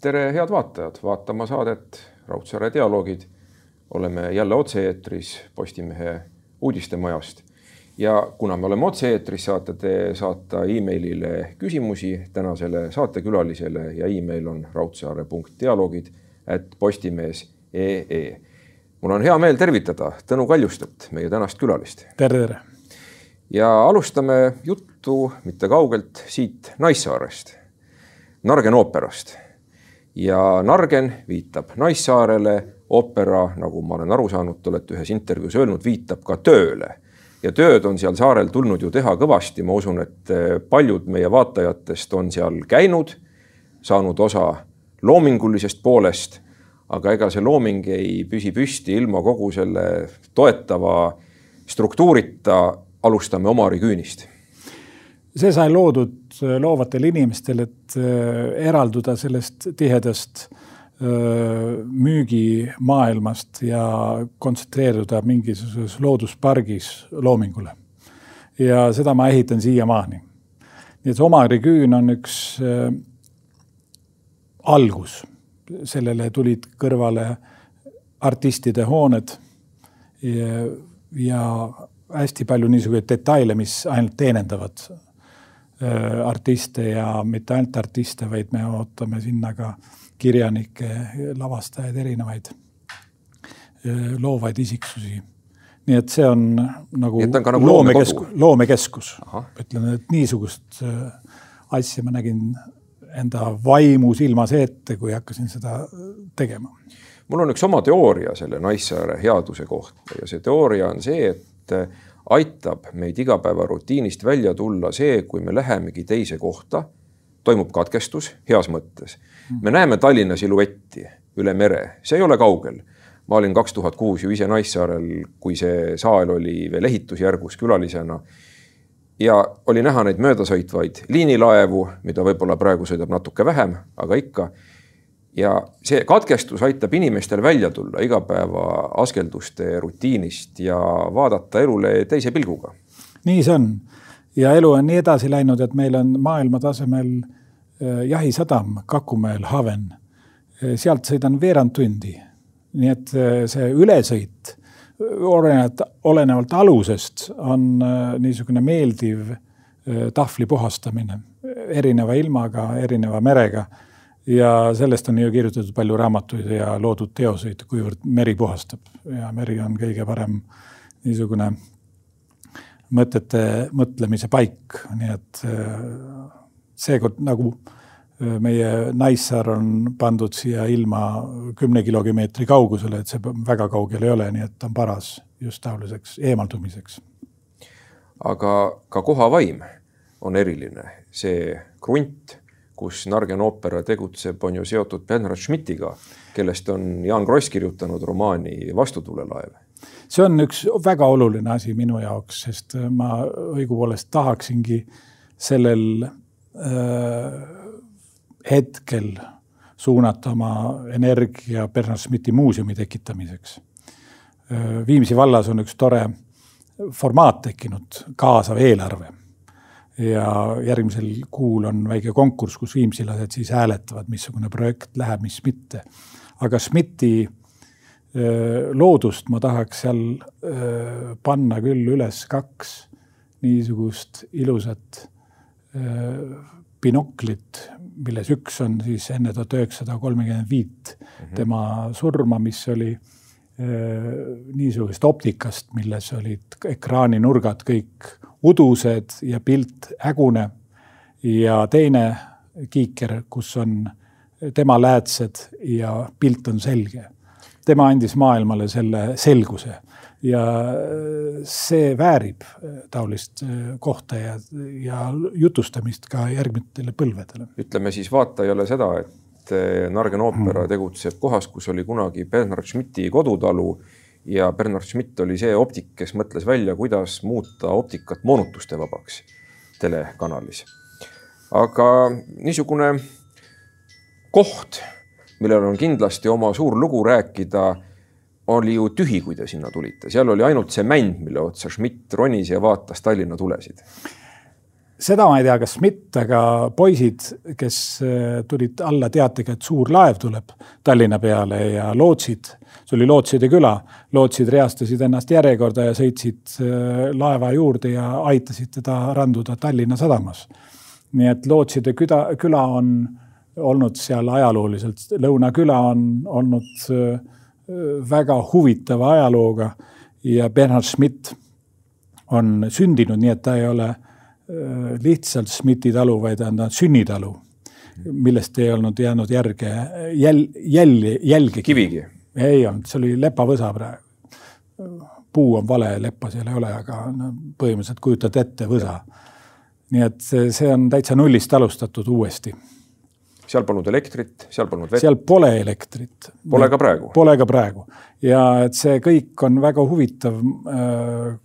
tere, head vaatajad, vaatama saadet Raudsaare dialoogid. oleme jälle otse-eetris Postimehe uudistemajast ja kuna me oleme otse-eetris, saate te saata emailile küsimusi tänasele saatekülalisele ja email on raudsaare.dialoogid at postimees.ee. mul on hea meel tervitada Tõnu Kaljustet, meie tänast külalist. tere, tere. ja alustame juttu mitte kaugelt siit Naissaarest, Nargen ooperast. Ja Nargen viitab Naissaarele, oopera, nagu ma olen aru saanud, te olete ühes intervjuus öelnud, viitab ka tööle ja tööd on seal saarel tulnud ju teha kõvasti, ma usun, et paljud meie vaatajatest on seal käinud, saanud osa loomingulisest poolest aga ega see looming ei püsi püsti ilma kogu selle toetava struktuurita. alustame Omari küünist. see sai loodud äh, loovatele inimestele, et äh, eralduda sellest tihedast äh, müügimaailmast ja kontsentreeruda mingisuguses looduspargis loomingule. ja seda ma ehitan siiamaani. nii et Omari küün on üks algus sellele tulid kõrvale artistide hooned ja, ja hästi palju niisuguseid detaile, mis ainult teenindavad artiste ja mitte ainult artiste, vaid me ootame sinna ka kirjanikke, lavastajaid, erinevaid äh, loovaid isiksusi. nii et see on nagu, on nagu loomekeskus, loomekeskus, ütleme, et niisugust äh, asja ma nägin enda vaimu silmas ette, kui hakkasin seda tegema. mul on üks oma teooria selle Naissaare headuse kohta ja see teooria on see, et aitab meid igapäevarutiinist välja tulla see, kui me lähemegi teise kohta, toimub katkestus heas mõttes. me näeme Tallinna siluetti üle mere, see ei ole kaugel. ma olin kaks tuhat kuus ju ise Naissaarel, kui see saal oli veel ehitusjärgus külalisena ja oli näha neid möödasõitvaid liinilaevu, mida võib-olla praegu sõidab natuke vähem, aga ikka. Ja see katkestus aitab inimestel välja tulla igapäeva askelduste rutiinist ja vaadata elule teise pilguga. nii see on ja elu on nii edasi läinud, et meil on maailma tasemel äh, jahisadam Kakumäel, Haven. Äh, sealt sõidan veerand tundi. nii et äh, see ülesõit olenevalt, olenevalt alusest on niisugune meeldiv tahvli puhastamine erineva ilmaga, erineva merega. Ja sellest on ju kirjutatud palju raamatuid ja loodud teoseid, kuivõrd meri puhastab. Ja meri on kõige parem niisugune mõtete mõtlemise paik, nii et äh, seekord nagu meie Naissaar on pandud siia ilma kümne kilomeetri kaugusele, et see väga kaugel ei ole, nii et on paras just taoliseks eemaldumiseks. aga ka koha vaim on eriline, see krunt, kus Nargen oopera tegutseb, on ju seotud Bernhard Schmidtiga, kellest on Jaan Kross kirjutanud romaani Vastutulelaev. see on üks väga oluline asi minu jaoks, sest ma õigupoolest tahaksingi sellel äh, hetkel suunata oma energia Bernard Schmidti muuseumi tekitamiseks. Viimsi vallas on üks tore formaat tekkinud, kaasav eelarve. Ja järgmisel kuul on väike konkurss, kus viimsilased siis hääletavad, missugune projekt läheb, mis mitte. aga Schmidti loodust ma tahaks seal panna küll üles kaks niisugust ilusat binoklit, milles üks on siis enne tuhat üheksasada kolmekümmend viit mhm. tema surma, mis oli niisugusest optikast, milles olid ekraaninurgad kõik udused ja pilt hägune. ja teine kiiker, kus on tema läätsed ja pilt on selge. tema andis maailmale selle selguse ja see väärib äh, taolist äh, kohta ja, ja jutustamist ka järgmistele põlvedele. ütleme siis vaatajale seda, et äh, Nargen oopera hmm. tegutseb kohas, kus oli kunagi Bernhard Schmidti kodutalu ja Bernhard Schmidt oli see optik, kes mõtles välja, kuidas muuta optikat moonutuste vabaks telekanalis. aga niisugune koht, millel on kindlasti oma suur lugu rääkida oli ju tühi, kui te sinna tulite, seal oli ainult see mänd, mille otsa Schmidt ronis ja vaatas Tallinna tulesid. Seda ma ei tea, kas Schmidt, aga poisid, kes äh, tulid alla teatega, et suur laev tuleb Tallinna peale ja lootsid, see oli Lootside küla, lootsid reastasid ennast järjekorda ja sõitsid äh, laeva juurde ja aitasid teda randuda Tallinna sadamas. nii et Lootside küla, küla on olnud seal ajalooliselt, Lõunaküla on olnud äh, väga huvitava ajalooga ja Bernhard Schmidt on sündinud, nii et ta ei ole lihtsalt Schmidti talu, vaid on ta sünnitalu, millest ei olnud jäänud järge, jäl-, jälje, jälgegi. kivigi? ei olnud, see oli lepavõsa praegu. puu on vale, leppa seal ei ole, aga no põhimõtteliselt kujutad ette võsa. nii et see on täitsa nullist alustatud uuesti seal polnud elektrit, seal polnud vett. seal pole elektrit. Pole ka praegu. Pole ka praegu ja et see kõik on väga huvitav äh,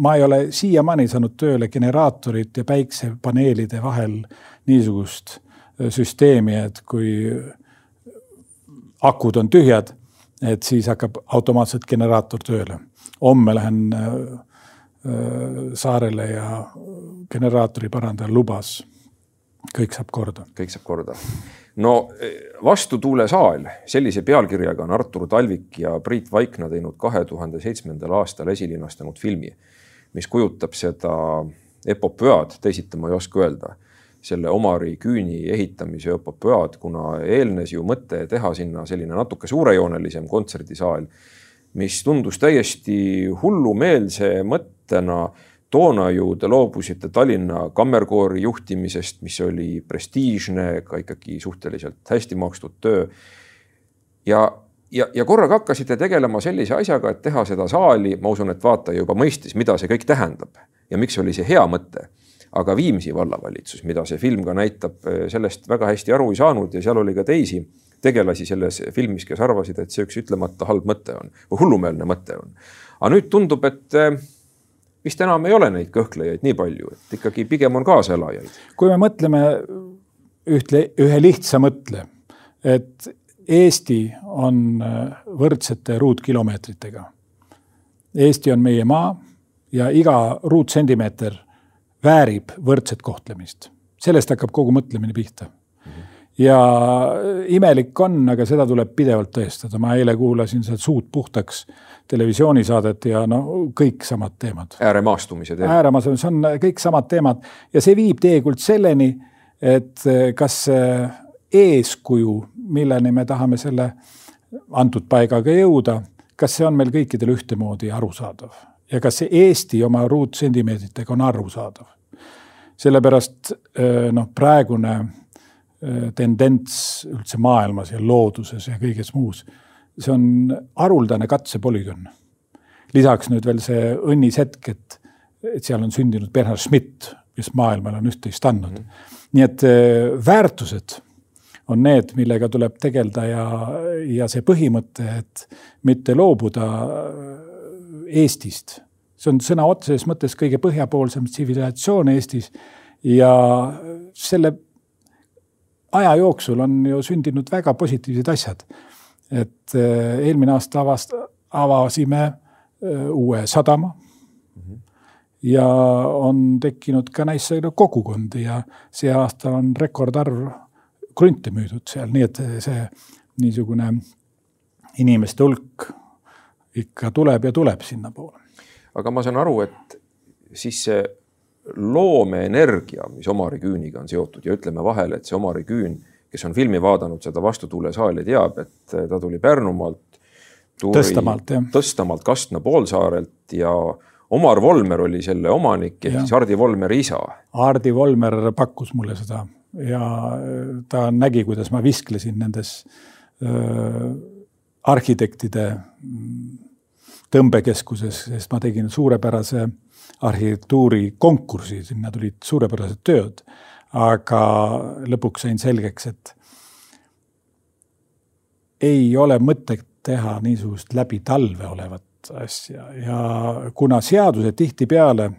ma ei ole siiamaani saanud tööle generaatorite ja päiksepaneelide vahel niisugust äh, süsteemi, et kui akud on tühjad, et siis hakkab automaatselt generaator tööle. homme lähen äh, äh, saarele ja generaatori parandaja lubas. kõik saab korda. kõik saab korda. no Vastutuulesaal, sellise pealkirjaga on Artur Talvik ja Priit Vaikna teinud kahe tuhande seitsmendal aastal esilinastanud filmi mis kujutab seda epopöad, teisiti ma ei oska öelda, selle Omari küüni ehitamise epopöad, kuna eelnes ju mõte teha sinna selline natuke suurejoonelisem kontserdisaal, mis tundus täiesti hullumeelse mõttena. toona ju te loobusite Tallinna Kammerkoori juhtimisest, mis oli prestiižne, ka ikkagi suhteliselt hästi makstud töö. ja ja, ja korraga hakkasite tegelema sellise asjaga, et teha seda saali, ma usun, et vaataja juba mõistis, mida see kõik tähendab ja miks oli see hea mõte. aga Viimsi vallavalitsus, mida see film ka näitab, sellest väga hästi aru ei saanud ja seal oli ka teisi tegelasi selles filmis, kes arvasid, et see üks ütlemata halb mõte on või hullumeelne mõte on. aga nüüd tundub, et eh, vist enam ei ole neid kõhklejaid nii palju, et ikkagi pigem on kaaselajaid. kui me mõtleme ühtle, ühe lihtsa mõtle, et Eesti on äh, võrdsete ruutkilomeetritega. Eesti on meie maa ja iga ruutsentimeeter väärib võrdset kohtlemist. sellest hakkab kogu mõtlemine pihta. ja imelik on, aga seda tuleb pidevalt tõestada. ma eile kuulasin sealt Suud puhtaks televisioonisaadet ja no kõik samad teemad. ääremaastumise teemad. ääremaastumise, see on kõik samad teemad ja see viib teekult selleni, et kas eeskuju, milleni me tahame selle antud paigaga jõuda, kas see on meil kõikidel ühtemoodi arusaadav ja kas see Eesti oma ruutsentimeetritega on arusaadav? sellepärast noh, praegune tendents üldse maailmas ja looduses ja kõiges muus, see on haruldane katsepolügoon. lisaks nüüd veel see õnnis hetk, et, et seal on sündinud Bernhard Schmidt, kes maailmale on üht-teist andnud mm. -hmm. nii et väärtused on need, millega tuleb tegeleda ja, ja see põhimõte, et mitte loobuda Eestist. see on sõna otseses mõttes kõige põhjapoolsem tsivilisatsioon Eestis ja selle aja jooksul on ju sündinud väga positiivsed asjad. et eh, eelmine aasta avast-, avasime eh, uue sadama ja on tekkinud ka Naissaare kogukondi ja see aasta on rekordarv krunte müüdud seal, nii et see niisugune inimeste hulk ikka tuleb ja tuleb sinnapoole. aga ma saan aru, et siis see loomeenergia, mis Omari küüniga on seotud ja ütleme vahele, et see Omari küün, kes on filmi vaadanud, seda Vastutuulesaali teab, et ta tuli Pärnumaalt. Tõstamaalt, jah. Tõstamaalt Kastna poolsaarelt ja Omar Volmer oli selle omanik ehk siis Hardi Volmeri isa. Hardi Volmer pakkus mulle seda ja äh, ta nägi, kuidas ma visklesin nendes äh, arhitektide mm, tõmbekeskuses, sest ma tegin suurepärase arhitektuurikonkursi, sinna tulid suurepärased tööd. aga lõpuks sain selgeks, et ei ole mõtet teha niisugust läbi talve olevat asja ja kuna seadused tihtipeale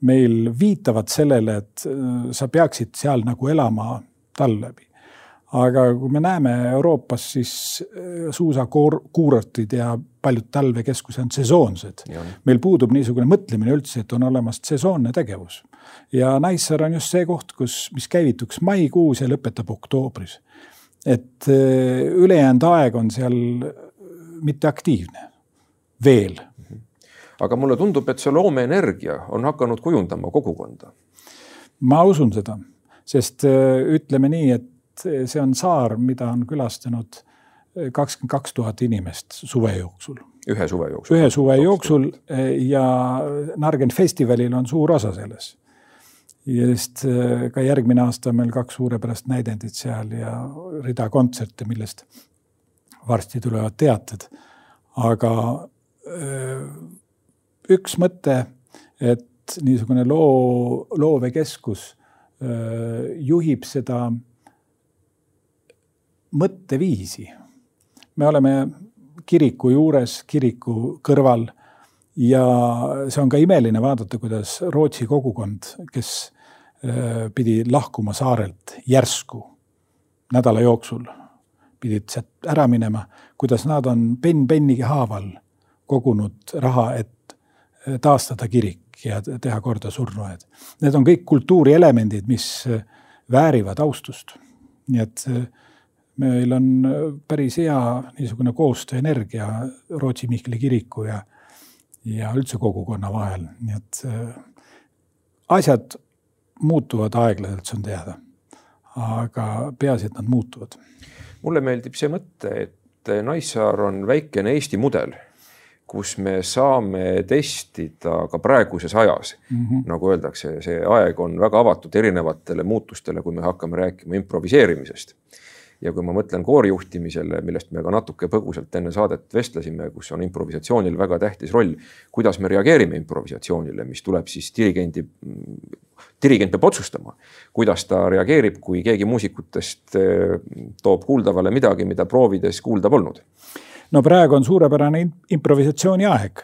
meil viitavad sellele, et äh, sa peaksid seal nagu elama talv läbi. aga kui me näeme Euroopas, siis äh, suusakuurortid ja paljud talvekeskused on sesoonsed. meil puudub niisugune mõtlemine üldse, et on olemas sesoonne tegevus. ja Naissaar on just see koht, kus, mis käivituks maikuus ja lõpetab oktoobris. et äh, ülejäänud aeg on seal mitteaktiivne veel. Aga mulle tundub, et see loomeenergia on hakanud kujundama kogukonda. ma usun seda, sest äh, ütleme nii, et see on saar, mida on külastanud äh, kakskümmend kaks tuhat inimest suve jooksul. ühe suve jooksul? ühe suve jooksul äh, ja Nargen festivalil on suur osa selles. sest ka järgmine aasta on meil kaks suurepärast näidendit seal ja rida kontserte, millest varsti tulevad teated. aga üks mõte, et niisugune loo, loovekeskus juhib seda mõtteviisi. me oleme kiriku juures, kiriku kõrval ja see on ka imeline vaadata, kuidas Rootsi kogukond, kes pidi lahkuma saarelt järsku nädala jooksul, pidid sealt ära minema, kuidas nad on penn pennigi haaval kogunud raha, et taastada kirik ja teha korda surnuaed. Need on kõik kultuurielemendid, mis väärivad austust. nii et eh, meil on päris hea niisugune koostööenergia Rootsi Mihkli kiriku ja, ja üldse kogukonna vahel, nii et asjad muutuvad aeglaselt, see on teada. aga peaasi, et nad muutuvad. mulle meeldib see mõte, et Naissaar on väikene Eesti mudel kus me saame testida ka praeguses ajas mm, -hmm. nagu öeldakse, see aeg on väga avatud erinevatele muutustele, kui me hakkame rääkima improviseerimisest. ja kui ma mõtlen koorijuhtimisele, millest me ka natuke põgusalt enne saadet vestlesime, kus on improvisatsioonil väga tähtis roll, kuidas me reageerime improvisatsioonile, mis tuleb siis dirigendi, dirigent peab otsustama, kuidas ta reageerib, kui keegi muusikutest eh, toob kuuldavale midagi, mida proovides kuulda polnud no praegu on suurepärane improvisatsiooni aeg.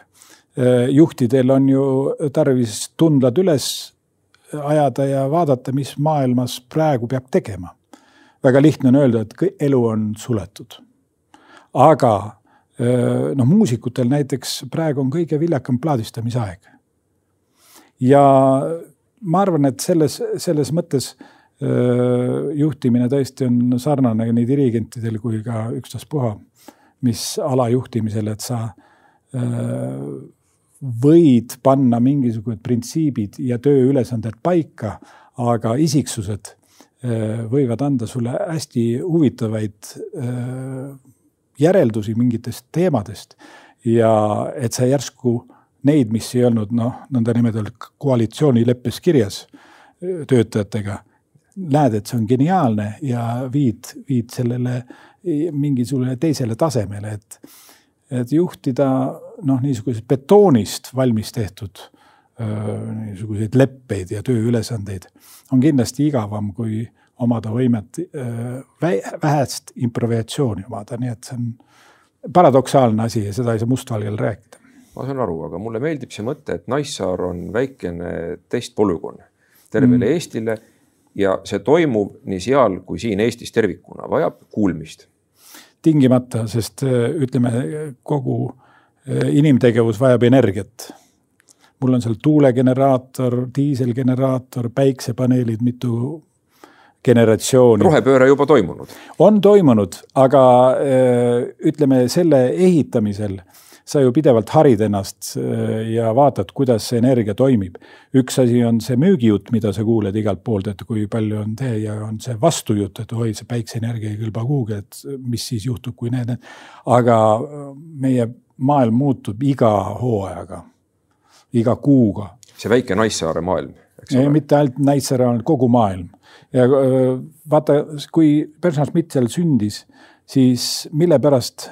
Äh, juhtidel on ju tarvis tundlad üles ajada ja vaadata, mis maailmas praegu peab tegema. väga lihtne on öelda, et elu on suletud. aga äh, noh, muusikutel näiteks praegu on kõige viljakam plaadistamise aeg. ja ma arvan, et selles, selles mõttes äh, juhtimine tõesti on sarnane nii dirigentidel kui ka ükstaspuha mis alajuhtimisel, et sa äh, võid panna mingisugused printsiibid ja tööülesanded paika, aga isiksused äh, võivad anda sulle hästi huvitavaid äh, järeldusi mingitest teemadest. Ja et sa järsku neid, mis ei olnud noh, nõndanimetatud koalitsioonileppes kirjas töötajatega, näed, et see on geniaalne ja viid, viid sellele mingisugusele teisele tasemele, et, et juhtida noh, niisugusest betoonist valmis tehtud niisuguseid leppeid ja tööülesandeid on kindlasti igavam kui omada võimet vähest improvisatsiooni omada, nii et see on paradoksaalne asi ja seda ei saa mustvalgel rääkida. ma saan aru, aga mulle meeldib see mõte, et Naissaar on väikene testpolügoon tervele mm. Eestile ja see toimub nii seal kui siin Eestis tervikuna, vajab kuulmist tingimata, sest äh, ütleme, kogu äh, inimtegevus vajab energiat. mul on seal tuulegeneraator, diiselgeneraator, päiksepaneelid, mitu generatsiooni. rohepööre juba toimunud? on toimunud, aga äh, ütleme selle ehitamisel sa ju pidevalt harid ennast äh, ja vaatad, kuidas see energia toimib. üks asi on see müügijutt, mida sa kuuled igalt poolt, et kui palju on tee ja on see vastujutt, et oi, see päikseenergia ei kõlba kuhugi, et mis siis juhtub, kui need, need. aga äh, meie maailm muutub iga hooajaga, iga kuuga. see väike Naissaare maailm, eks ole. mitte ainult Naissaare, kogu maailm. ja äh, vaata, kui Schmidt seal sündis, siis mille pärast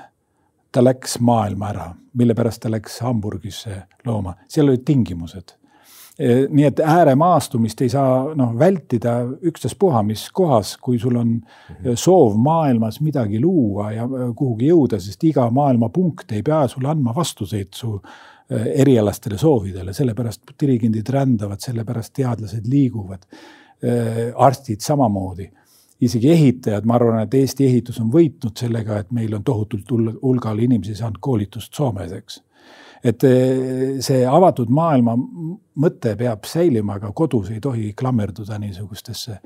ta läks maailma ära, mille pärast ta läks Hamburgisse looma, seal olid tingimused. E, nii et ääremaastumist ei saa noh vältida ükstaspuha mis kohas, kui sul on mhm. soov maailmas midagi luua ja e, kuhugi jõuda, sest iga maailma punkt ei pea sulle andma vastuseid su e, erialastele soovidele, sellepärast dirigendid rändavad, sellepärast teadlased liiguvad. arstid samamoodi isegi ehitajad, ma arvan, et Eesti ehitus on võitnud sellega, et meil on tohutult hulgal inimesi saanud koolitust Soomes, eks. et eh, see avatud maailma mõte peab säilima, aga kodus ei tohi klammerduda niisugustesse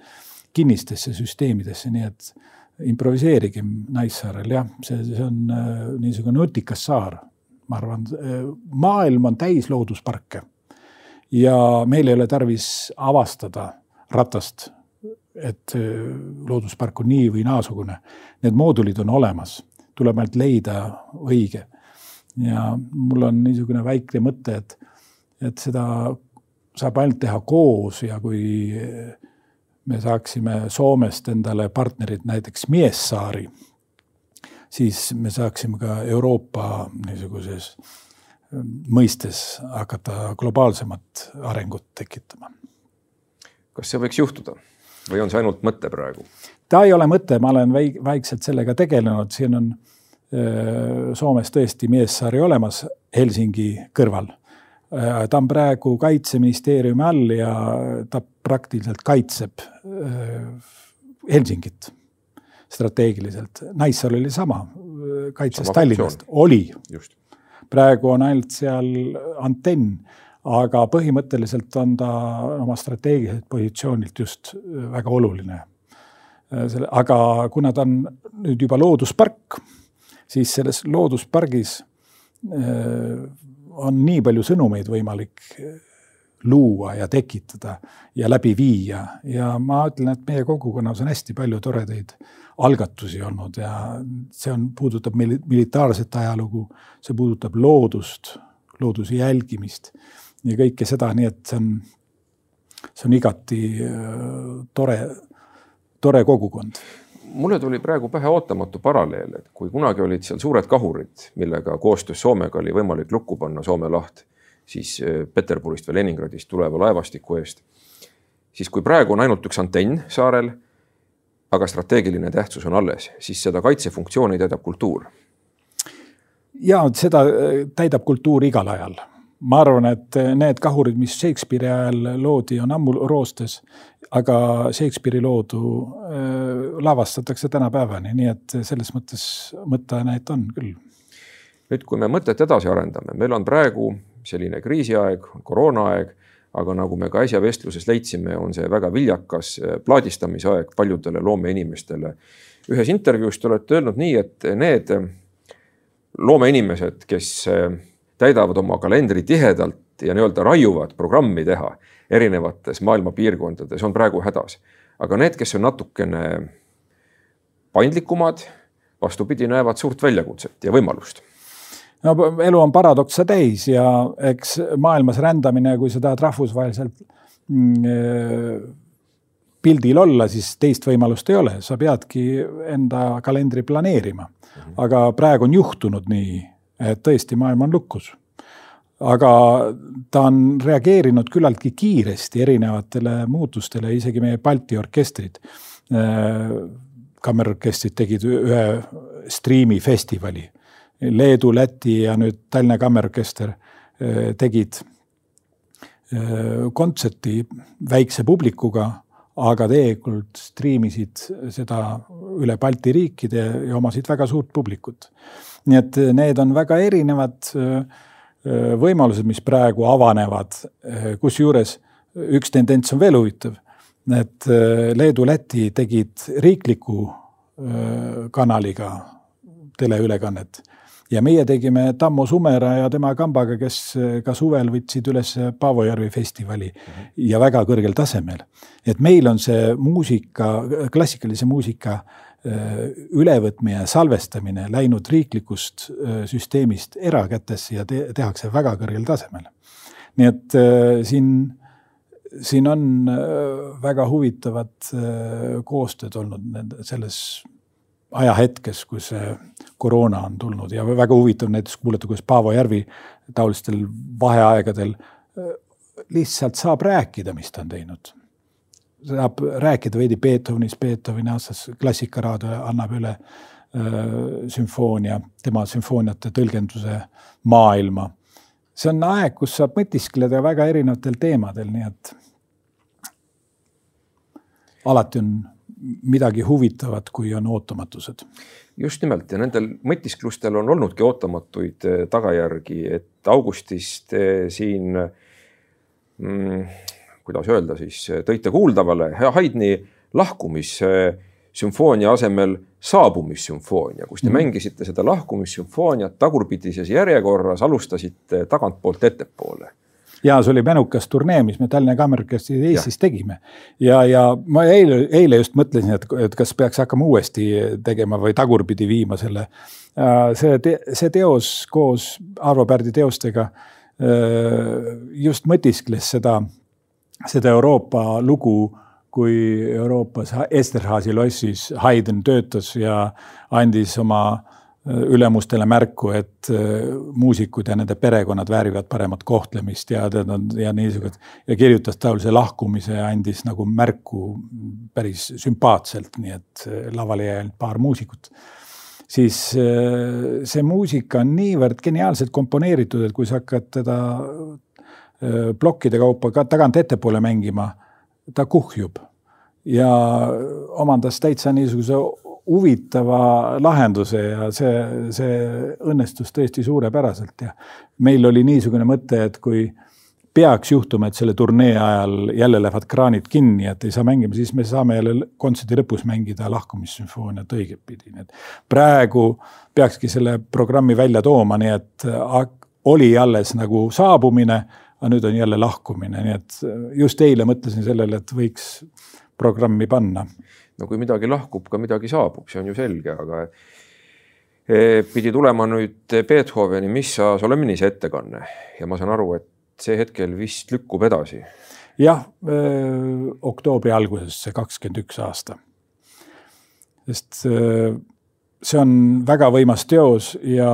kinnistesse süsteemidesse, nii et improviseerigem Naissaarel, jah, see, see on eh, niisugune nutikas saar, ma arvan. Eh, maailm on täis loodusparke ja meil ei ole tarvis avastada ratast et äh, looduspark on nii või naasugune. Need moodulid on olemas, tuleb ainult leida õige. ja mul on niisugune väike mõte, et, et seda saab ainult teha koos ja kui me saaksime Soomest endale partnerid, näiteks Miessaari, siis me saaksime ka Euroopa niisuguses ähm, mõistes hakata globaalsemat arengut tekitama. kas see võiks juhtuda? Või on see ainult mõte praegu? ta ei ole mõte, ma olen väik-, väikselt sellega tegelenud, siin on Soomes tõesti Miessaari olemas Helsingi kõrval. ta on praegu kaitseministeeriumi all ja ta praktiliselt kaitseb Helsingit strateegiliselt. Naissaar oli sama, kaitses Tallinnast, oli. praegu on ainult seal antenn aga põhimõtteliselt on ta oma strateegiliselt positsioonilt just äh, väga oluline. Äh, selle, aga kuna ta on nüüd juba looduspark, siis selles looduspargis äh, on nii palju sõnumeid võimalik luua ja tekitada ja läbi viia ja ma ütlen, et meie kogukonnas on hästi palju toredaid algatusi olnud ja see on, puudutab militaarset ajalugu, see puudutab loodust, looduse jälgimist ja kõike seda, nii et see on, see on igati äh, tore, tore kogukond mulle tuli praegu pähe ootamatu paralleel, et kui kunagi olid seal suured kahurid, millega koostöös Soomega oli võimalik lukku panna Soome laht, siis äh, Peterburist või Leningradist tuleva laevastiku eest. siis kui praegu on ainult üks antenn saarel, aga strateegiline tähtsus on alles, siis seda kaitsefunktsiooni täidab kultuur. ja seda äh, täidab kultuur igal ajal ma arvan, et need kahurid, mis Shakespeare'i ajal loodi, on ammu roostes, aga Shakespeare'i loodu lavastatakse tänapäevani, nii et selles mõttes mõtteainet on küll. nüüd, kui me mõtet edasi arendame, meil on praegu selline kriisiaeg, koroonaaeg, aga nagu me ka äsja vestluses leidsime, on see väga viljakas äh, plaadistamisaeg paljudele loomeinimestele. ühes intervjuus te olete öelnud nii, et need loomeinimesed, kes täidavad oma kalendri tihedalt ja nii-öelda raiuvad programmi teha erinevates maailma piirkondades, on praegu hädas. aga need, kes on natukene paindlikumad, vastupidi, näevad suurt väljakutset ja võimalust no elu on paradokse täis ja eks maailmas rändamine, kui sa tahad rahvusvaheliselt mm, pildil olla, siis teist võimalust ei ole, sa peadki enda kalendri planeerima. Mhm. aga praegu on juhtunud nii, et tõesti, maailm on lukus. aga ta on reageerinud küllaltki kiiresti erinevatele muutustele, isegi meie Balti orkestrid. kammerorkestrid tegid ühe striimifestivali. Leedu, Läti ja nüüd Tallinna Kammerorkester eh, tegid eh, kontserti väikse publikuga aga tegelikult striimisid seda üle Balti riikide ja omasid väga suurt publikut. nii et need on väga erinevad äh, äh, võimalused, mis praegu avanevad, äh, kusjuures üks tendents on veel huvitav, et Leedu-Läti tegid riikliku kanaliga teleülekannet ja meie tegime Tammo Sumera ja tema kambaga, kes ka suvel võtsid üles Paavojärvi festivali mm -hmm. ja väga kõrgel tasemel. et meil on see muusika, klassikalise muusika äh, ülevõtmine ja salvestamine läinud riiklikust äh, süsteemist erakätesse ja te tehakse väga kõrgel tasemel. nii et äh, siin, siin on väga huvitavad koostööd olnud selles ajahetkes, kus koroona on tulnud ja väga huvitav näiteks kuulata, kuidas Paavo Järvi taolistel vaheaegadel äh, lihtsalt saab rääkida, mis ta on teinud. saab rääkida veidi Beethovenist, Beethoveni aastas Klassikaraadio annab üle äh, sümfoonia, tema sümfooniate tõlgenduse maailma. see on aeg, kus saab mõtiskleda väga erinevatel teemadel, nii et alati on midagi huvitavat, kui on ootamatused. just nimelt ja nendel mõtisklustel on olnudki ootamatuid tagajärgi, et augustist siin mm, kuidas öelda siis, tõite kuuldavale Haydni lahkumissümfoonia asemel saabumissümfoonia, kus te mm mängisite seda lahkumissümfooniat tagurpidises järjekorras, alustasite tagantpoolt ettepoole ja see oli menukas turnee, mis me Tallinna Kammerorkestris Eestis ja. tegime. ja, ja ma eile, eile just mõtlesin, et, et kas peaks hakkama uuesti tegema või tagurpidi viima selle. Äh, see te,, see teos koos Arvo Pärdi teostega äh, just mõtiskles seda seda Euroopa lugu, kui Euroopas Esterhazy lossis Haydn töötas ja andis oma äh, ülemustele märku, et äh, muusikud ja nende perekonnad väärivad paremat kohtlemist ja tead on ja niisugused. Ja kirjutas taolise lahkumise ja andis nagu märku päris sümpaatselt, nii et äh, lavale jäi ainult paar muusikut. Siis see muusika on niivõrd geniaalselt komponeeritud, et kui sa hakkad teda plokkide kaupa ka tagant ettepoole mängima, ta kuhjub ja omandas täitsa niisuguse huvitava lahenduse ja see, see õnnestus tõesti suurepäraselt ja meil oli niisugune mõte, et kui peaks juhtuma, et selle turnee ajal jälle lähevad kraanid kinni, et ei saa mängima, siis me saame jälle kontserdi lõpus mängida lahkumissümfooniat õigetpidi, nii et praegu peakski selle programmi välja tooma, nii et oli alles nagu saabumine aga nüüd on jälle lahkumine, nii et just eile mõtlesin sellele, et võiks programmi panna. no kui midagi lahkub, ka midagi saabub, see on ju selge, aga eh, pidi tulema nüüd Beethoveni Missa Solemnis ettekanne ja ma saan aru, et see hetkel vist lükkub edasi. jah, eh, oktoobri alguses, see kakskümmend üks aasta. sest eh, see on väga võimas teos ja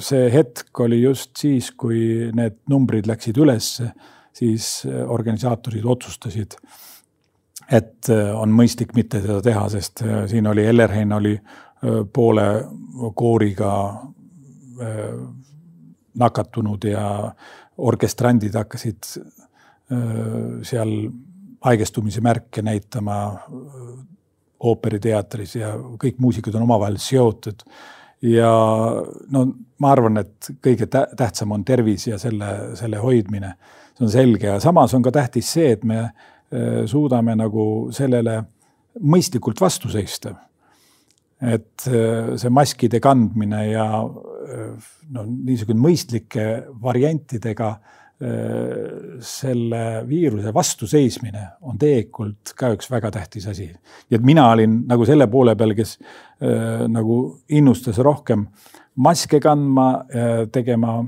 see hetk oli just siis, kui need numbrid läksid ülesse, siis organisaatorid otsustasid, et on mõistlik mitte seda teha, sest siin oli Ellerhein oli poole kooriga nakatunud ja orkestrandid hakkasid seal haigestumise märke näitama ooperiteatris ja kõik muusikud on omavahel seotud. ja no ma arvan, et kõige tähtsam on tervis ja selle, selle hoidmine. see on selge ja samas on ka tähtis see, et me äh, suudame nagu sellele mõistlikult vastu seista. et äh, see maskide kandmine ja äh, no niisugune mõistlike variantidega selle viiruse vastu seismine on tegelikult ka üks väga tähtis asi. nii et mina olin nagu selle poole peal, kes äh, nagu innustas rohkem maske kandma äh,, tegema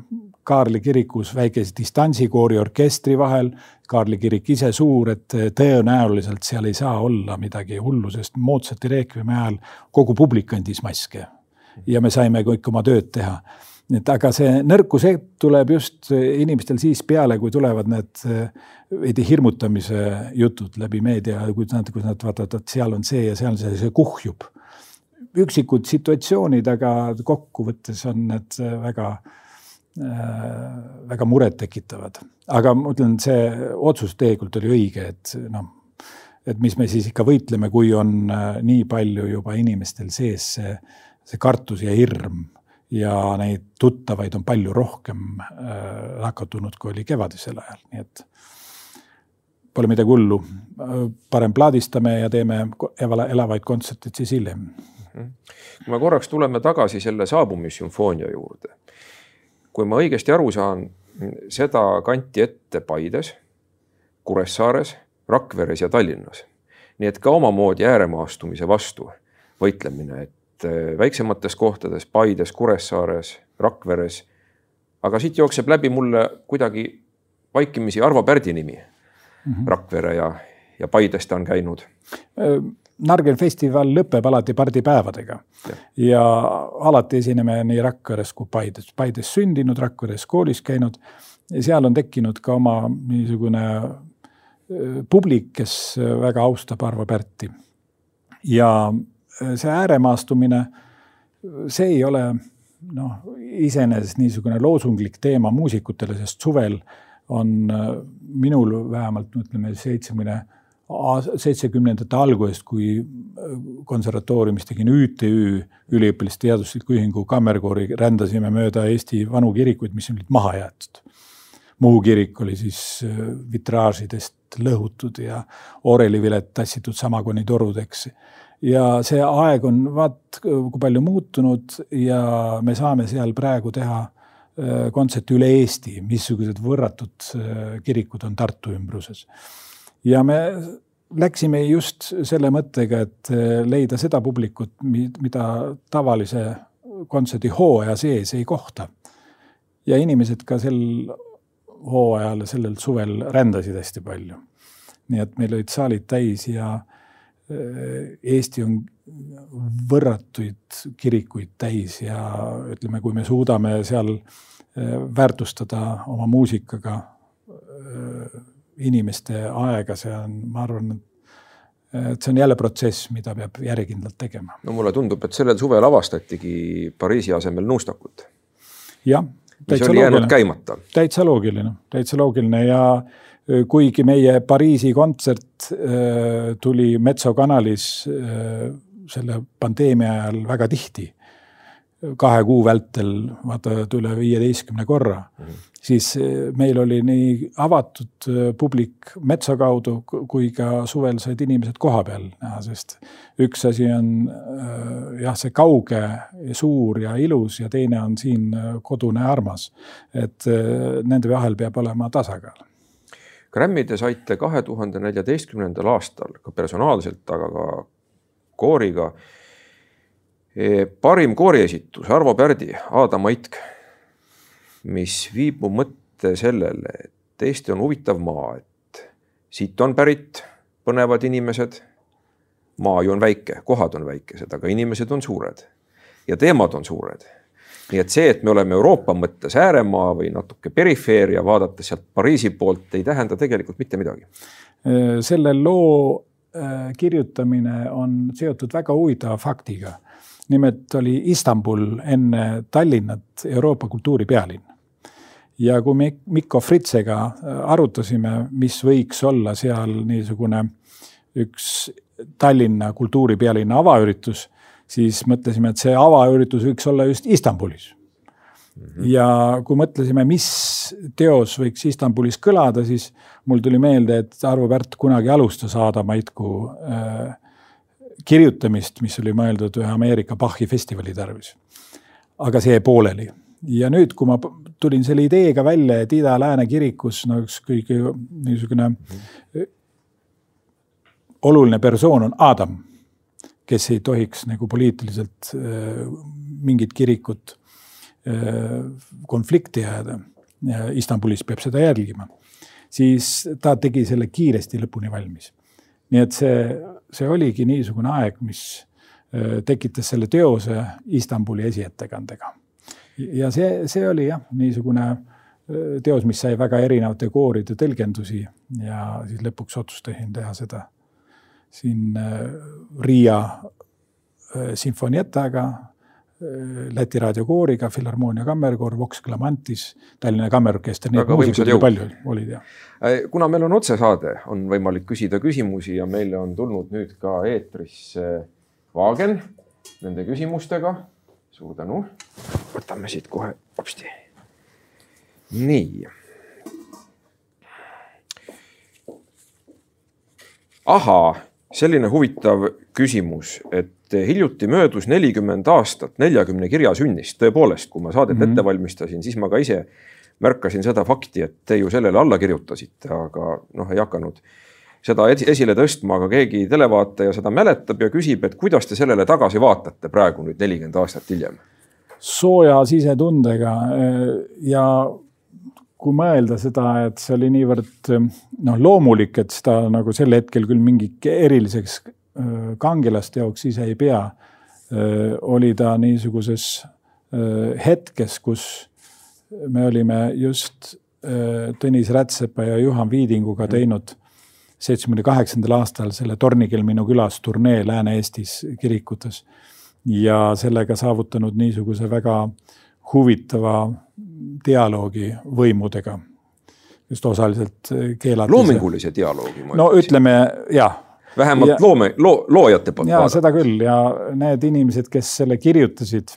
Kaarli kirikus väikese distantsi koori orkestri vahel. Kaarli kirik ise suur, et tõenäoliselt seal ei saa olla midagi hullu, sest moodsate reekvimi ajal kogu publik kandis maske ja me saime kõik oma tööd teha et aga see nõrkus tuleb just inimestel siis peale, kui tulevad need eh, veidi hirmutamise jutud läbi meedia, kui nad, kui nad vaatavad, et seal on see ja seal see, see kuhjub. üksikud situatsioonid, aga kokkuvõttes on need väga äh, väga murettekitavad, aga ma ütlen, see otsus tegelikult oli õige, et noh, et mis me siis ikka võitleme, kui on äh, nii palju juba inimestel sees see, see kartus ja hirm ja neid tuttavaid on palju rohkem äh, nakatunud, kui oli kevadisel ajal, nii et pole midagi hullu. parem plaadistame ja teeme elavaid kontserte siis hiljem. kui me korraks tuleme tagasi selle saabumissümfoonia juurde. Kui ma õigesti aru saan, seda kanti ette Paides, Kuressaares, Rakveres ja Tallinnas. nii et ka omamoodi ääremaastumise vastu võitlemine, et äh, väiksemates kohtades, Paides, Kuressaares, Rakveres. aga siit jookseb läbi mulle kuidagi vaikimisi Arvo Pärdi nimi mm. -hmm. Rakvere ja, ja Paides ta on käinud. Nargen festival lõpeb alati pardipäevadega ja. ja alati esineme nii Rakveres kui Paides. Paides sündinud, Rakveres koolis käinud ja seal on tekkinud ka oma niisugune publik, kes väga austab Arvo Pärti. ja see ääremaastumine, see ei ole noh, iseenesest niisugune loosunglik teema muusikutele, sest suvel on minul vähemalt, ütleme seitsmekümne seitsmekümnendate algusest, kui konservatooriumis tegin ÜTÜ, üliõpilaste teadusliku ühingu kammerkoori, rändasime mööda Eesti vanu kirikuid, mis olid maha jäetud. Muhu kirik oli siis vitraažidest lõhutud ja orelivilet tassitud samakoni torudeks ja see aeg on vaat kui palju muutunud ja me saame seal praegu teha äh, kontserte üle Eesti, missugused võrratud äh, kirikud on Tartu ümbruses. Ja me läksime just selle mõttega, et äh, leida seda publikut, mida tavalise kontserdihooaja sees ei kohta. ja inimesed ka sel hooajal, sellel suvel rändasid hästi palju. nii et meil olid saalid täis ja Äh, Eesti on võrratuid kirikuid täis ja ütleme, kui me suudame seal äh, väärtustada oma muusikaga inimeste aega, see on, ma arvan, et see on jälle protsess, mida peab järjekindlalt tegema. no mulle tundub, et sellel suvel avastatigi Pariisi asemel nõustakut. jah. mis oli jäänud käimata. täitsa loogiline, täitsa loogiline ja kuigi meie Pariisi kontsert tuli Metso kanalis selle pandeemia ajal väga tihti, kahe kuu vältel vaata üle viieteistkümne korra mm, -hmm. siis äh, meil oli nii avatud publik Metso kaudu kui ka suvel said inimesed kohapeal näha, sest üks asi on jah, see kauge ja suur ja ilus ja teine on siin kodune armas. et nende vahel peab olema tasakaal Grammy te saite kahe tuhande neljateistkümnendal aastal ka personaalselt, aga ka kooriga. E, parim kooriesitus Arvo Pärdi, Aadam Aitk, mis viib mu mõtte sellele, et Eesti on huvitav maa, et siit on pärit põnevad inimesed. maa ju on väike, kohad on väikesed, aga inimesed on suured ja teemad on suured nii et see, et me oleme Euroopa mõttes ääremaa või natuke perifeeria, vaadates sealt Pariisi poolt, ei tähenda tegelikult mitte midagi. selle loo äh, kirjutamine on seotud väga huvitava faktiga. Nimelt oli Istanbul enne Tallinnat Euroopa kultuuripealinn. ja kui me Mikko Fritzega äh, arutasime, mis võiks olla seal niisugune üks Tallinna kultuuripealinna avaüritus siis mõtlesime, et see avaüritus võiks olla just Istanbulis. -hmm. ja kui mõtlesime, mis teos võiks Istanbulis kõlada, siis mul tuli meelde, et Arvo Pärt kunagi alustas Aada Maitku äh, kirjutamist, mis oli mõeldud ühe Ameerika Bachi festivali tarvis. aga see jäi pooleli ja nüüd, kui ma tulin selle ideega välja, et Ida-Lääne kirikus no üks kõige niisugune -hmm. oluline persoon on Adam kes ei tohiks nagu poliitiliselt äh, mingit kirikut äh, konflikti ajada. Istanbulis peab seda jälgima, siis ta tegi selle kiiresti lõpuni valmis. nii et see, see oligi niisugune aeg, mis äh, tekitas selle teose Istanbuli esiettekandega. ja see, see oli jah, niisugune teos, mis sai väga erinevate kooride tõlgendusi ja siis lõpuks otsustasin teha seda siin äh, Riia äh, sinfonietaga, äh, Läti raadiokooriga, Filharmoonia kammerkoor, Vox Clamantis, Tallinna Kammerorkester, neid muusikuid oli palju, olid jah. kuna meil on otsesaade, on võimalik küsida küsimusi ja meile on tulnud nüüd ka eetrisse Vaagen nende küsimustega. suur tänu. võtame siit kohe hopsti. nii. ahaa selline huvitav küsimus, et hiljuti möödus nelikümmend aastat neljakümne kirja sünnist, tõepoolest, kui ma saadet mm -hmm. ette valmistasin, siis ma ka ise märkasin seda fakti, et te ju sellele alla kirjutasite, aga noh, ei hakanud seda esile tõstma, aga keegi televaataja seda mäletab ja küsib, et kuidas te sellele tagasi vaatate praegu nüüd nelikümmend aastat hiljem? sooja sisetundega ja kui mõelda seda, et see oli niivõrd noh, loomulik, et seda nagu sel hetkel küll mingi eriliseks kangelaste jaoks ise ei pea, oli ta niisuguses hetkes, kus me olime just Tõnis Rätsepa ja Juhan Viidinguga mhm. teinud seitsmekümne kaheksandal aastal selle Tornikell minu külas turnee Lääne-Eestis kirikutes ja sellega saavutanud niisuguse väga huvitava dialoogi võimudega. just osaliselt keelati. loomingulise dialoogi. no ütleme jah. Vähemalt ja, loome, loo, loojate poolt. ja seda küll ja need inimesed, kes selle kirjutasid,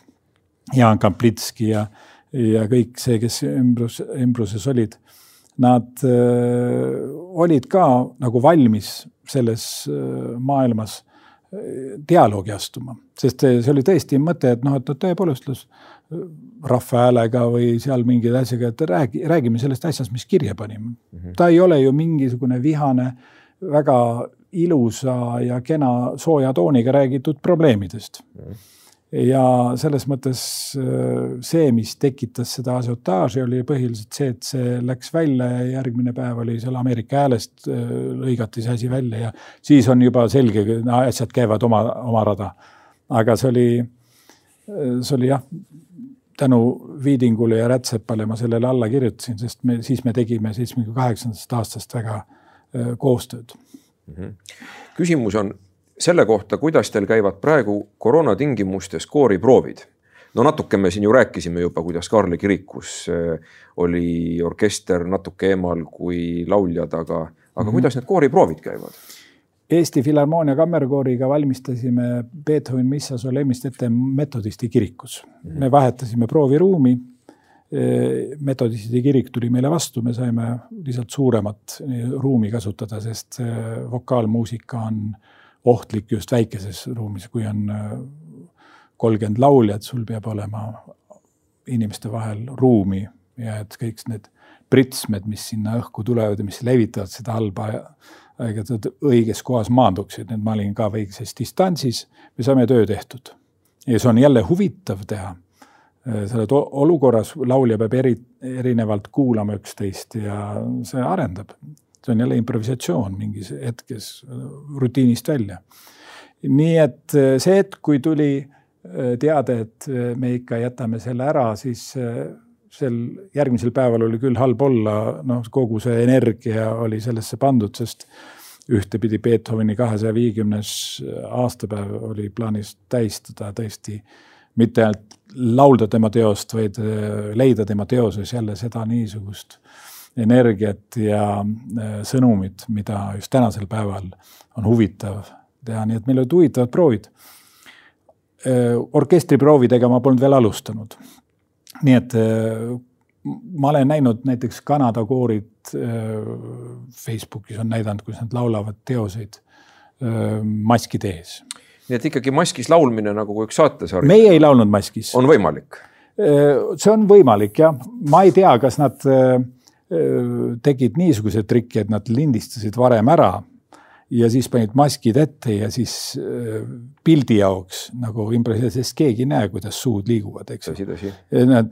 Jaan Kaplitski ja, ja kõik see, kes ümbrus, ümbruses olid, nad öö, olid ka nagu valmis selles öö, maailmas dialoogi astuma, sest see oli tõesti mõte, et noh, et no tõepoolest rahva häälega või seal mingeid asjaga, et räägi, räägime sellest asjast, mis kirja panime mm. -hmm. ta ei ole ju mingisugune vihane, väga ilusa ja kena sooja tooniga räägitud probleemidest mm. ja selles mõttes äh, see, mis tekitas seda asiotaaži, oli põhiliselt see, et see läks välja ja järgmine päev oli seal Ameerika häälest, äh, lõigati see asi välja ja siis on juba selge, asjad käivad oma, oma rada. aga see oli, äh, see oli jah, tänu Viidingule ja Rätsepale ma sellele alla kirjutasin, sest me, siis me tegime seitsmekümne kaheksandast aastast väga koostööd. Küsimus on selle kohta, kuidas teil käivad praegu koroona tingimustes kooriproovid. no natuke me siin ju rääkisime juba, kuidas Kaarli kirikus äh, oli orkester natuke eemal kui lauljad, aga, aga mm -hmm. kuidas need kooriproovid käivad? Eesti Filharmoonia Kammerkooriga valmistasime Beethoven Missa Solemnist ette metodisti kirikus mm. -hmm. me vahetasime prooviruumi. Äh, metodisti kirik tuli meile vastu, me saime lihtsalt suuremat ruumi kasutada, sest vokaalmuusika on ohtlik just väikeses ruumis, kui on äh, kolmkümmend lauljat, sul peab olema inimeste vahel ruumi ja et kõik need pritsmed, mis sinna õhku tulevad ja mis levitavad seda halba aega-, õiges kohas maanduksid, et ma olin ka väikses distantsis, me saime töö tehtud. ja see on jälle huvitav teha. Äh, selles olukorras laulja peab eri, erinevalt kuulama üksteist ja see arendab see on jälle improvisatsioon mingis hetkes rutiinist välja. nii et äh, see hetk, kui tuli äh, teade, et äh, me ikka jätame selle ära, siis sel järgmisel päeval oli küll halb olla, noh, kogu see energia oli sellesse pandud, sest ühtepidi Beethoveni kahesaja viiekümnes aastapäev oli plaanis tähistada tõesti mitte ainult laulda tema teost, vaid leida tema teoses jälle seda niisugust energiat ja äh, sõnumit, mida just tänasel päeval on huvitav teha, nii et meil olid huvitavad proovid. Äh, orkestriproovidega ma polnud veel alustanud. nii et äh, ma olen näinud näiteks Kanada koorid Facebookis on näidanud, kuidas nad laulavad teoseid maskide ees. Nii et ikkagi maskis laulmine nagu üks saatesari. meie ei laulnud maskis. on võimalik? see on võimalik jah, ma ei tea, kas nad tegid niisuguse triki, et nad lindistasid varem ära ja siis panid maskid ette ja siis pildi jaoks nagu improviseerisid, sest keegi ei näe, kuidas suud liiguvad, eks.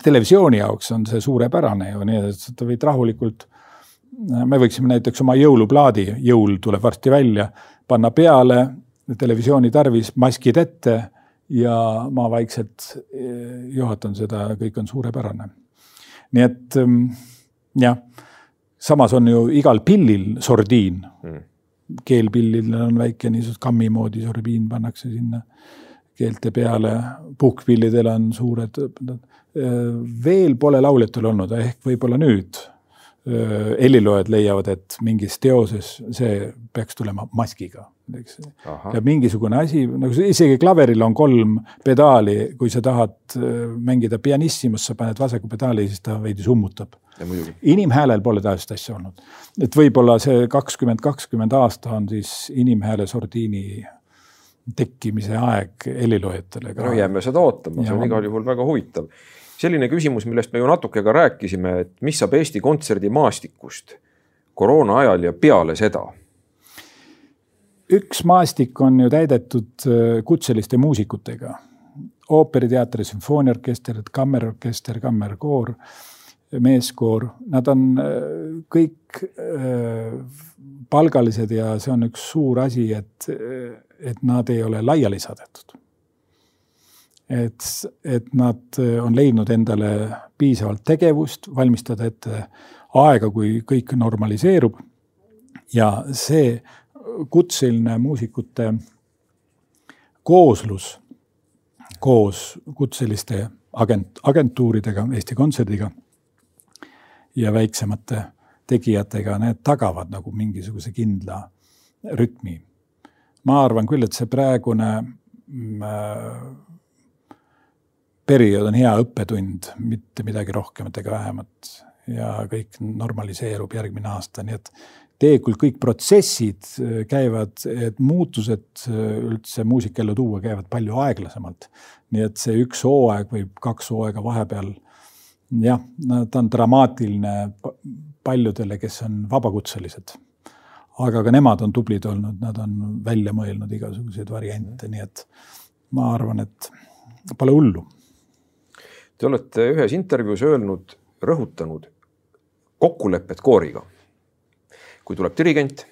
televisiooni jaoks on see suurepärane ju, nii et sa võid rahulikult, me võiksime näiteks oma jõuluplaadi, jõul tuleb varsti välja, panna peale, televisiooni tarvis, maskid ette ja ma vaikselt juhatan seda, kõik on suurepärane. nii et jah, samas on ju igal pillil sordiin mm.. keelpillil on väike niisugune kammi moodi sordiin pannakse sinna keelte peale, puhkpillidel on suured. veel pole lauljatel olnud, ehk võib-olla nüüd heliloojad leiavad, et mingis teoses see peaks tulema maskiga, eks. ja mingisugune asi, nagu isegi klaveril on kolm pedaali, kui sa tahad mängida pianissimust, sa paned vasaku pedaali, siis ta veidi summutab inimhäälel pole taolist asja olnud. et võib-olla see kakskümmend, kakskümmend aasta on siis inimhääle sordiini tekkimise aeg heliloojatele no jääme seda ootama, see on igal juhul väga huvitav. selline küsimus, millest me ju natuke ka rääkisime, et mis saab Eesti kontserdimaastikust koroona ajal ja peale seda? Üks maastik on ju täidetud äh, kutseliste muusikutega ooperiteater, sümfooniaorkester, kammerorkester, kammerkoor meeskoor, nad on äh, kõik äh, palgalised ja see on üks suur asi, et, et nad ei ole laiali saadetud. et, et nad on leidnud endale piisavalt tegevust, valmistada ette aega, kui kõik normaliseerub. ja see kutseline muusikute kooslus koos kutseliste agent, agentuuridega, Eesti Kontserdiga ja väiksemate tegijatega, need tagavad nagu mingisuguse kindla rütmi. ma arvan küll, et see praegune mm, äh, periood on hea õppetund, mitte midagi rohkemat ega vähemat ja kõik normaliseerub järgmine aasta, nii et tegelikult kõik protsessid äh, käivad, et muutused äh, üldse muusikaellu tuua, käivad palju aeglasemalt. nii et see üks hooaeg või kaks hooaega vahepeal, jah, ta on dramaatiline paljudele, kes on vabakutselised. aga ka nemad on tublid olnud, nad on välja mõelnud igasuguseid variante, nii et ma arvan, et pole hullu. Te olete ühes intervjuus öelnud, rõhutanud kokkulepet kooriga kui tuleb dirigent,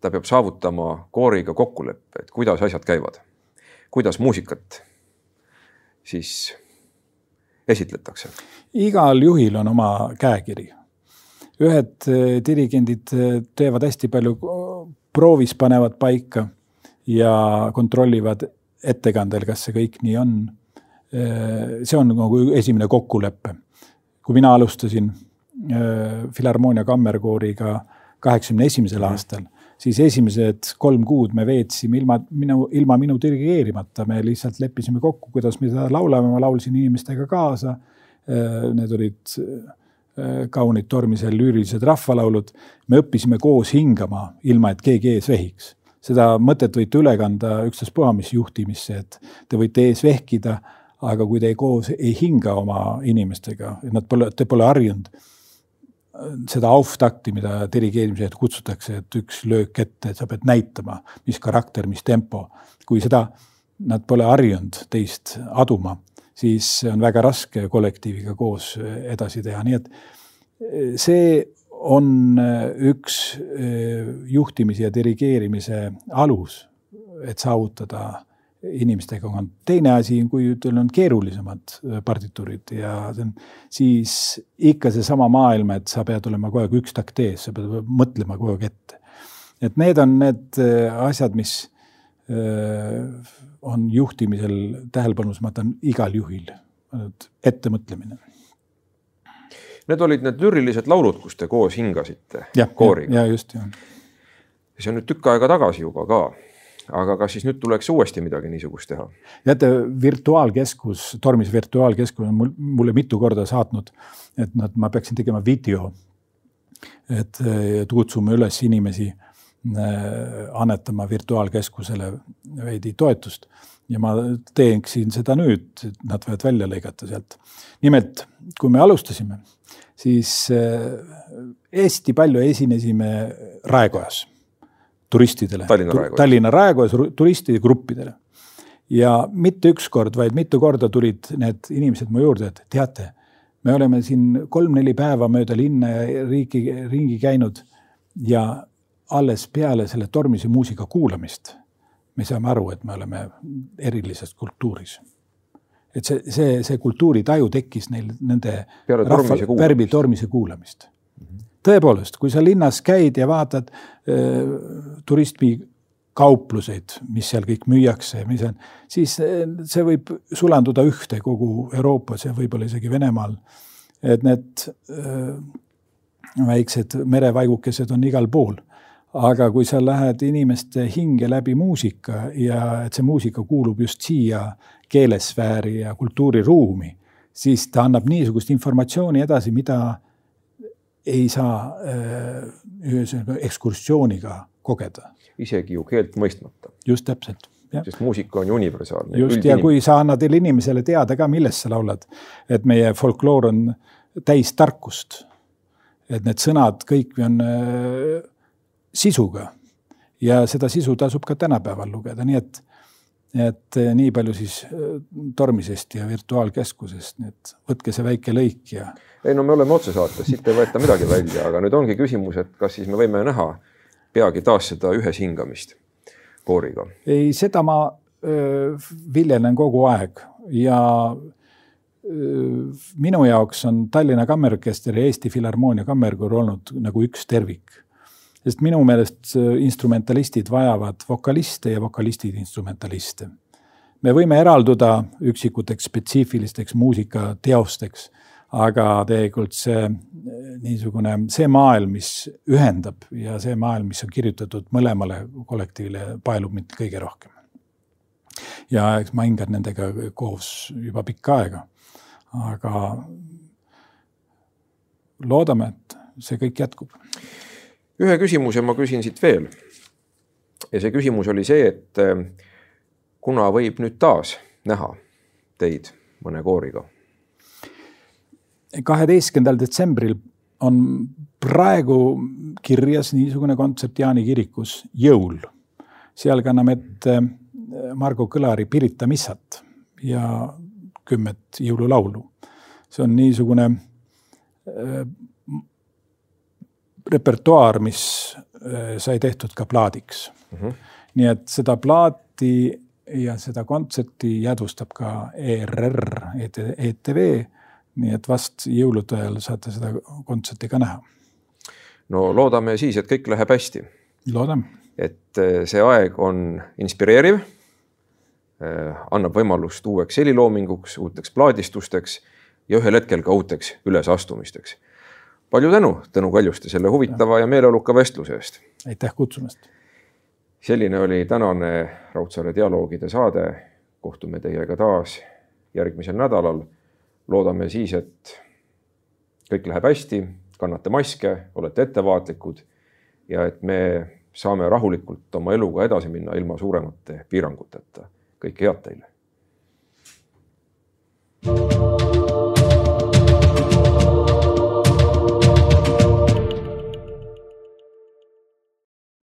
ta peab saavutama kooriga kokkuleppe, et kuidas asjad käivad, kuidas muusikat siis esitletakse. igal juhil on oma käekiri. ühed eh, dirigendid eh, teevad hästi palju, proovis panevad paika ja kontrollivad ettekandel, kas see kõik nii on. Eh, see on nagu esimene kokkulepe. kui mina alustasin Filharmoonia kammerkooriga kaheksakümne esimesel aastal, siis esimesed kolm kuud me veetsime ilma minu, ilma minu dirigeerimata, me lihtsalt leppisime kokku, kuidas me seda laulame, ma laulsin inimestega kaasa. Äh, need olid äh, kaunid tormisel lüürilised rahvalaulud. me õppisime koos hingama, ilma et keegi ees vehiks. seda mõtet võite üle kanda ükstaspuha mis juhtimisse, et te võite ees vehkida, aga kui te koos ei hinga oma inimestega, nad pole, te pole harjunud seda auftakti, mida dirigeerimise hetk kutsutakse, et üks löök ette, et sa pead näitama, mis karakter, mis tempo. kui seda, nad pole harjunud teist aduma, siis on väga raske kollektiiviga koos edasi teha, nii et see on üks juhtimise ja dirigeerimise alus, et saavutada inimestega on teine asi, kui teil on keerulisemad äh, partituurid ja see on siis ikka seesama maailm, et sa pead olema kogu aeg üks takt ees, sa pead mõtlema kogu aeg ette. et need on need äh, asjad, mis äh, on juhtimisel tähelepanus, ma ütlen igal juhil, ettemõtlemine. Need olid need lürilised laulud, kus te koos hingasite ja, kooriga? ja just, jah. see on nüüd tükk aega tagasi juba ka aga kas siis nüüd tuleks uuesti midagi niisugust teha? teate, virtuaalkeskus, Tormis virtuaalkeskus on mul, mulle mitu korda saatnud, et nad, ma peaksin tegema video. et kutsume üles inimesi äh, annetama virtuaalkeskusele veidi toetust ja ma teeksin seda nüüd, et nad võivad välja lõigata sealt. nimelt, kui me alustasime, siis äh, hästi palju esinesime Raekojas turistidele. Tallinna Raekojas. Turistide gruppidele. ja mitte üks kord, vaid mitu korda tulid need inimesed mu juurde, et teate, me oleme siin kolm-neli päeva mööda linna ja riiki, ringi käinud ja alles peale selle tormise muusika kuulamist me saame aru, et me oleme erilises kultuuris. et see, see, see kultuuritaju tekkis neil nende rahva, värvi tormise kuulamist tõepoolest, kui sa linnas käid ja vaatad äh, turismikaupluseid, mis seal kõik müüakse, mis on, siis äh, see võib sulanduda ühte kogu Euroopas ja võib-olla isegi Venemaal. et need äh, väiksed merevaigukesed on igal pool. aga kui sa lähed inimeste hinge läbi muusika ja et see muusika kuulub just siia keelesfääri ja kultuuriruumi, siis ta annab niisugust informatsiooni edasi, mida ei saa äh, ühesõnaga ekskursiooniga kogeda. isegi ju keelt mõistmata. just täpselt. sest muusika on ju universaalne. just ja kui sa annad inimesele teada ka, millest sa laulad, et meie folkloor on täis tarkust. et need sõnad kõik on äh, sisuga ja seda sisu tasub ka tänapäeval lugeda, nii et et eh, nii palju siis eh, tormisest ja virtuaalkeskusest, nii et võtke see väike lõik ja. ei no me oleme otsesaates, siit ei võeta midagi välja, aga nüüd ongi küsimus, et kas siis me võime näha peagi taas seda ühes hingamist kooriga? ei, seda ma öö, viljelen kogu aeg ja öö, minu jaoks on Tallinna Kammerorkester ja Eesti Filharmoonia Kammerkoor olnud nagu üks tervik sest minu meelest instrumentalistid vajavad vokaliste ja vokalistid instrumentaliste. me võime eralduda üksikuteks spetsiifilisteks muusikateosteks, aga tegelikult see niisugune, see maailm, mis ühendab ja see maailm, mis on kirjutatud mõlemale kollektiivile, paelub mind kõige rohkem. ja eks ma hingan nendega koos juba pikka aega. aga loodame, et see kõik jätkub. Ühe küsimuse ma küsin siit veel. ja see küsimus oli see, et eh, kuna võib nüüd taas näha teid mõne kooriga? kaheteistkümnendal detsembril on praegu kirjas niisugune kontsert Jaani kirikus Jõul. seal kanname ette Margo Kõlari Pirita missat ja kümmet jõululaulu. see on niisugune äh, repertuaar, mis äh, sai tehtud ka plaadiks mm. -hmm. nii et seda plaati ja seda kontserti jäädvustab ka ERR, ETV. nii et vast jõulude ajal saate seda kontserti ka näha. no loodame siis, et kõik läheb hästi. loodame. et eh, see aeg on inspireeriv. Eh, annab võimalust uueks heliloominguks, uuteks plaadistusteks ja ühel hetkel ka uuteks ülesastumisteks palju tänu, Tõnu Kaljuste, selle huvitava ja meeleoluka vestluse eest. aitäh kutsumast. selline oli tänane Raudsaare dialoogide saade. kohtume teiega taas järgmisel nädalal. loodame siis, et kõik läheb hästi, kannate maske, olete ettevaatlikud ja et me saame rahulikult oma eluga edasi minna ilma suuremate piiranguteta. kõike head teile. thank you